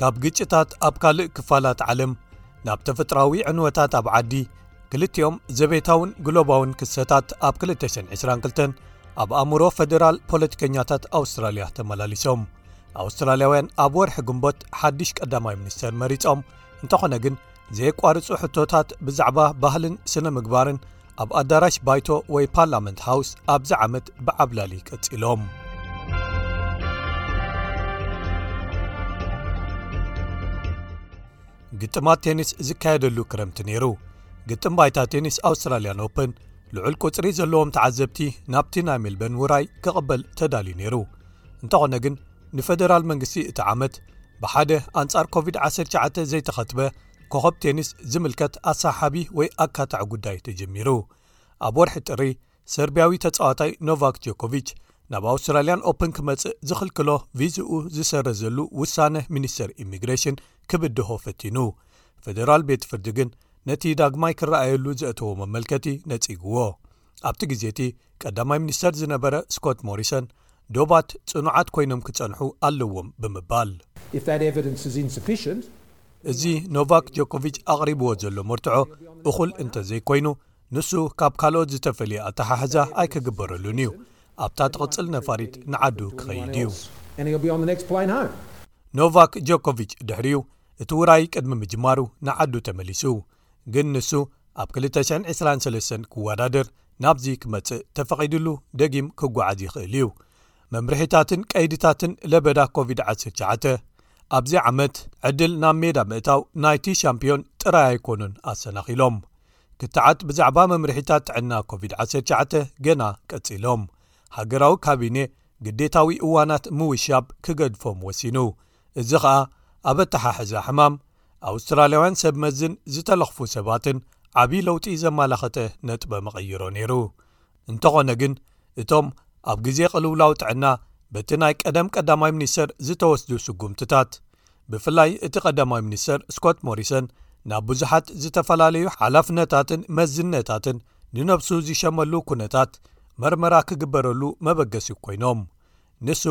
ካብ ግጭታት ኣብ ካልእ ክፋላት ዓለም ናብ ተፈጥራዊ ዕንወታት ኣብ ዓዲ ክልቲኦም ዘቤታውን ግሎባውን ክሰታት ኣብ 222 ኣብ ኣእምሮ ፈደራል ፖለቲከኛታት ኣውስትራልያ ተመላሊሶም ኣውስትራልያውያን ኣብ ወርሒ ግንቦት ሓድሽ ቀዳማይ ሚኒስተር መሪጾም እንተኾነ ግን ዘየቋርጹ ሕቶታት ብዛዕባ ባህልን ስነ ምግባርን ኣብ ኣዳራሽ ባይቶ ወይ ፓርላመንት ሃውስ ኣብዚ ዓመት ብዓብላሊ ቀጺሎም ግጥማት ቴኒስ ዝካየደሉ ክረምቲ ነይሩ ግጥም ባይታ ቴኒስ ኣውስትራልያን ኦፕን ልዑል ቁፅሪ ዘለዎም ተዓዘብቲ ናብቲ ናይ ሜልበን ውራይ ክቕበል ተዳልዩ ነይሩ እንተኾነ ግን ንፈደራል መንግስቲ እቲ ዓመት ብሓደ ኣንጻር ኮቪድ-19 ዘይተኸትበ ኮኸብ ቴኒስ ዝምልከት ኣሰሓሓቢ ወይ ኣካታዕ ጉዳይ ተጀሚሩ ኣብ ወርሒ ጥሪ ሰርብያዊ ተጻዋታይ ኖቫክ ጆኮቪች ናብ ኣውስትራልያን ኦፕን ክመጽእ ዝኽልክሎ ቪዝኡ ዝሰረዘሉ ውሳነ ሚኒስተር ኢሚግሬሽን ክብድሆ ፈቲኑ ፈደራል ቤት ፍርዲ ግን ነቲ ዳግማይ ክረኣየሉ ዘእተዎ መመልከቲ ነጺግዎ ኣብቲ ግዜ እቲ ቀዳማይ ሚኒስተር ዝነበረ ስኮት ሞሪሰን ዶባት ጽኑዓት ኮይኖም ክጸንሑ ኣለዎም ብምባል እዚ ኖቫክ ጆኮቪች ኣቕሪብዎ ዘሎ መርትዖ እኹል እንተዘይኮይኑ ንሱ ካብ ካልኦት ዝተፈልየ ኣተሓሕዛ ኣይክግበረሉን እዩ፣ ኣብታ ትቕጽል ነፋሪት ንዓዱ ክኸይድ እዩ። ኖቫክ ጆኮቪች ድሕሪኡ እቲ ውራይ ቅድሚ ምጅማሩ ንዓዱ ተመሊሱ፣ ግን ንሱ ኣብ ክልተ ሽሕን ዕስራን ሰለስተን ክወዳደር ናብዚ ክመጽእ ተፈቒድሉ ደጊም ክጓዓዝ ይኽእል እዩ። መምርሒታትን ቀይድታትን ለበዳ ኮቪድ ዓሰርተ ትሽዓተ ኣብዚ ዓመት ዕድል ናብ ሜዳ ምእታው ናይቲ ሻምፕዮን ጥራይ ኣይኰኑን ኣሰናኺሎም። ክትዓት ብዛዕባ መምርሒታት ጥዕና ኮቪድ-19 ገና ቀጺሎም። ሃገራዊ ካቢኔ ግዴታዊ እዋናት ምውሻብ ክገድፎም ወሲኑ። እዚ ኸኣ ኣብ ኣተሓሕዛ ሕማም ኣውስትራልያውያን ሰብ መዝን ዝተለኽፉ ሰባትን ዓብዪ ለውጢ ዘማላኸተ ነጥበ መቐይሮ ነይሩ። እንተኾነ ግን እቶም ኣብ ግዜ ቅልውላው ጥዕና በቲ ናይ ቀደም ቀዳማይ ሚኒስተር ዝተወስዱ ስጉምትታት ብፍላይ እቲ ቀዳማይ ሚኒስተር ስኮት ሞሪሰን ናብ ብዙሓት ዝተፈላለዩ ሓላፍነታትን መዝነታትን ንነብሱ ዝሸመሉ ኩነታት መርመራ ክግበረሉ መበገሲ ኮይኖም ንሱ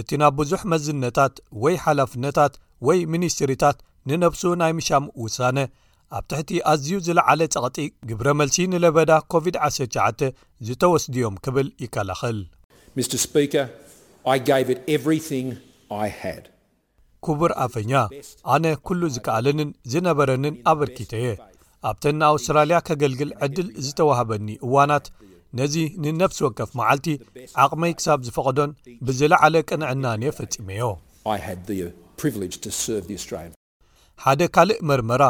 እቲ ናብ ብዙሕ መዝነታት ወይ ሓላፍነታት ወይ ሚኒስትሪታት ንነብሱ ናይ ምሻም ውሳነ ኣብ ትሕቲ ኣዝዩ ዝለዓለ ጸቕጢ ግብረ መልሲ ንለበዳ ኮቪድ-19 ዝተወስዱ'ዮም ክብል ይከላኸል። ሚስተር ስፒከር፣ ኣይ ጋይቭ ኢት ኤቭሪቲንግ ኣይ ሃድ። ኩቡር ኣፈኛ፣ ኣነ ኩሉ ዝከኣለንን ዝነበረንን ኣበርኪተ'የ። ኣብተን ንኣውስትራልያ ከገልግል ዕድል ዝተዋህበኒ እዋናት፣ ነዚ ንነፍሲ ወከፍ መዓልቲ ዓቕመይ ክሳብ ዝፈቕዶን ብዝለዓለ ቅንዕናን'የ ፈጺመዮ። ሓደ ካልእ መርመራ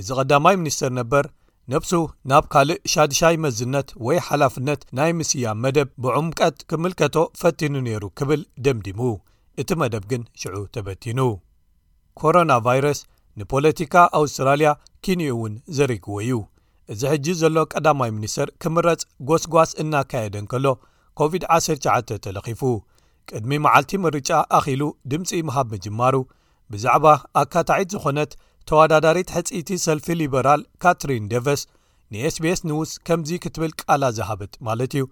እዚ ቀዳማይ ሚኒስተር ነበር ነብሱ ናብ ካልእ ሻድሻይ መዝነት ወይ ሓላፍነት ናይ ምስያም መደብ ብዕምቀት ክምልከቶ ፈቲኑ ነይሩ ክብል ደምዲሙ እቲ መደብ ግን ሽዑ ተበቲኑ ኮሮና ቫይረስ ንፖለቲካ ኣውስትራልያ ኪንኡ እውን ዘሪግዎ እዩ እዚ ሕጂ ዘሎ ቀዳማይ ሚኒስተር ክምረጽ ጎስጓስ እናካየደ እንከሎ ኮቪድ-19 ተለኺፉ ቅድሚ መዓልቲ ምርጫ ኣኺሉ ድምጺ ምሃብ ምጅማሩ ብዛዕባ ኣካታዒት ዝኾነት ተዋዳዳሪት ሕጽይቲ ሰልፊ ሊበራል ካትሪን ደቨስ ንስቤስ ኒውስ ከምዚ ክትብል ቃላ ዝሃበት ማለት እዩ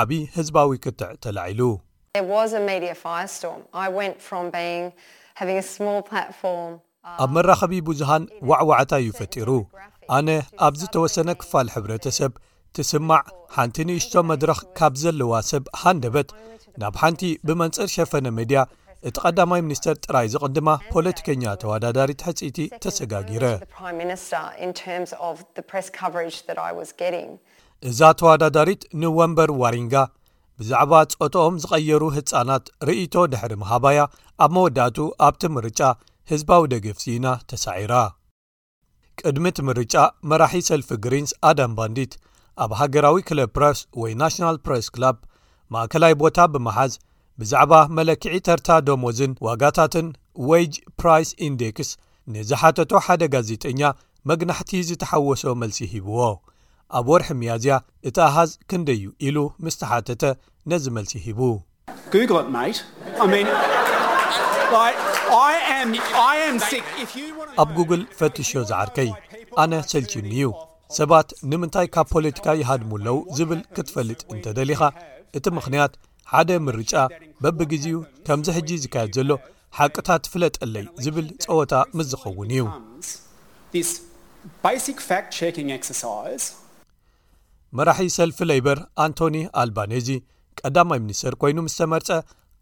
ዓብዪ ህዝባዊ ክትዕ ተላዒሉ። ኣብ መራኸቢ ብዙሃን ዋዕዋዕታ እዩ ፈጢሩ ኣነ ኣብ ዝተወሰነ ክፋል ሕብረተሰብ ትስማዕ ሓንቲ ንእሽቶ መድረኽ ካብ ዘለዋ ሰብ ሃንደበት ናብ ሓንቲ ብመንፅር ሸፈነ መድያ እቲ ቀዳማይ ሚኒስተር ጥራይ ዝቕድማ ፖለቲከኛ ተወዳዳሪት ሕፅይቲ ተሰጋጊረ እዛ ተወዳዳሪት ንወንበር ዋሪንጋ ብዛዕባ ጾትኦም ዝቐየሩ ህጻናት ርእይቶ ድሕሪ ምሃባያ ኣብ መወዳእቱ ኣብቲ ምርጫ ህዝባዊ ደገፍ ስኢና ተሳዒራ። ቅድሚ እቲ ምርጫ መራሒ ሰልፊ ግሪንስ ኣዳም ባንዲት ኣብ ሃገራዊ ክለብ ፕረስ ወይ ናሽናል ፕረስ ክላብ ማእከላይ ቦታ ብምሓዝ ብዛዕባ መለክዒ ተርታ ደሞዝን ዋጋታትን Wage Price Index ንዝሓተቶ ሓደ ጋዜጠኛ መግናሕቲ ዝተሓወሶ መልሲ ሂብዎ። ኣብ ወርሒ ሚያዝያ እቲ ኣሃዝ ክንደይ እዩ ኢሉ ምስ ተሓተተ ነዚ መልሲ ሂቡ። ኣብ ጉግል ፈትሾ ዝዓርከይ፣ ኣነ ሰልችዩኒ እዩ። ሰባት ንምንታይ ካብ ፖለቲካ ይሃድሙ ኣለዉ ዝብል ክትፈልጥ እንተደሊኻ፣ እቲ ምኽንያት ሓደ ምርጫ በብግዜኡ ከምዚ ሕጂ ዝካየድ ዘሎ ሓቅታት ፍለጠለይ ዝብል ጸወታ ምስ ዝኸውን እዩ። መራሒ ሰልፊ ለይበር ኣንቶኒ ኣልባኔዚ ቀዳማይ ሚኒስተር ኮይኑ ምስ ተመርጸ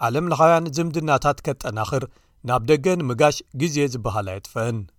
ዓለምለኻውያን ዝምድናታት ከጠናኽር ናብ ደገ ንምጋሽ ግዜ ዝበሃል ኣየጥፈእን።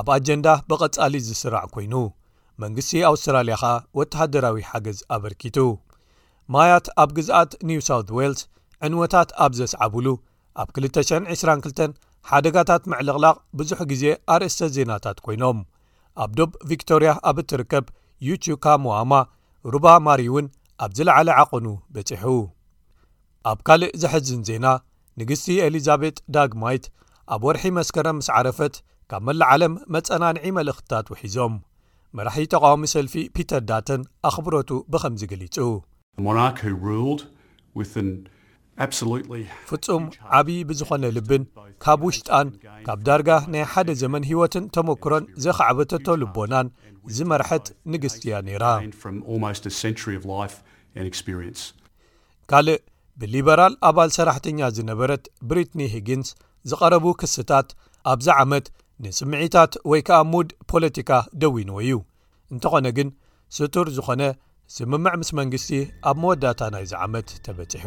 ኣብ ኣጀንዳ ብቐጻሊ ዝስራዕ ኮይኑ መንግስቲ ኣውስትራልያ ከኣ ወተሃደራዊ ሓገዝ ኣበርኪቱ። ማያት ኣብ ግዝኣት ኒው ሳውዝ ዌልስ ዕንወታት ኣብ ዘስዓቡሉ ኣብ 2022 ሓደጋታት ምዕልቕላቕ ብዙሕ ግዜ ኣርእስተ ዜናታት ኮይኖም። ኣብ ዶብ ቪክቶርያ ኣብ እትርከብ ዩቹካሞኣማ ሩባ ማሪ'ውን ኣብ ዝለዓለ ዓቐኑ በጺሑ። ኣብ ካልእ ዘሕዝን ዜና ንግስቲ ኤሊዛቤጥ ዳግማይት ኣብ ወርሒ መስከረም ምስ ዓረፈት ካብ መላእ ዓለም መጸናንዒ መልእኽትታት ውሒዞም መራሒ ተቓዋሚ ሰልፊ ፒተር ዳተን ኣኽብሮቱ ብኸምዚ ገሊጹ። ፍጹም ዓብዪ ብዝኾነ ልብን ካብ ውሽጣን ካብ ዳርጋ ናይ ሓደ ዘመን ህይወትን ተመክሮን ዘኻዕበተቶ ልቦናን ዝመርሐት ንግስቲ እያ ነይራ። ካልእ ብሊበራል ኣባል ሰራሕተኛ ዝነበረት ብሪትኒ ሂጊንስ ዝቐረቡ ክስታት ኣብዚ ዓመት ንስምዒታት ወይ ከኣ ሙድ ፖለቲካ ደዊንዎ እዩ እንተኾነ ግን ስቱር ዝኾነ ስምምዕ ምስ መንግስቲ ኣብ መወዳእታ ናይዚ ዓመት ተበጺሑ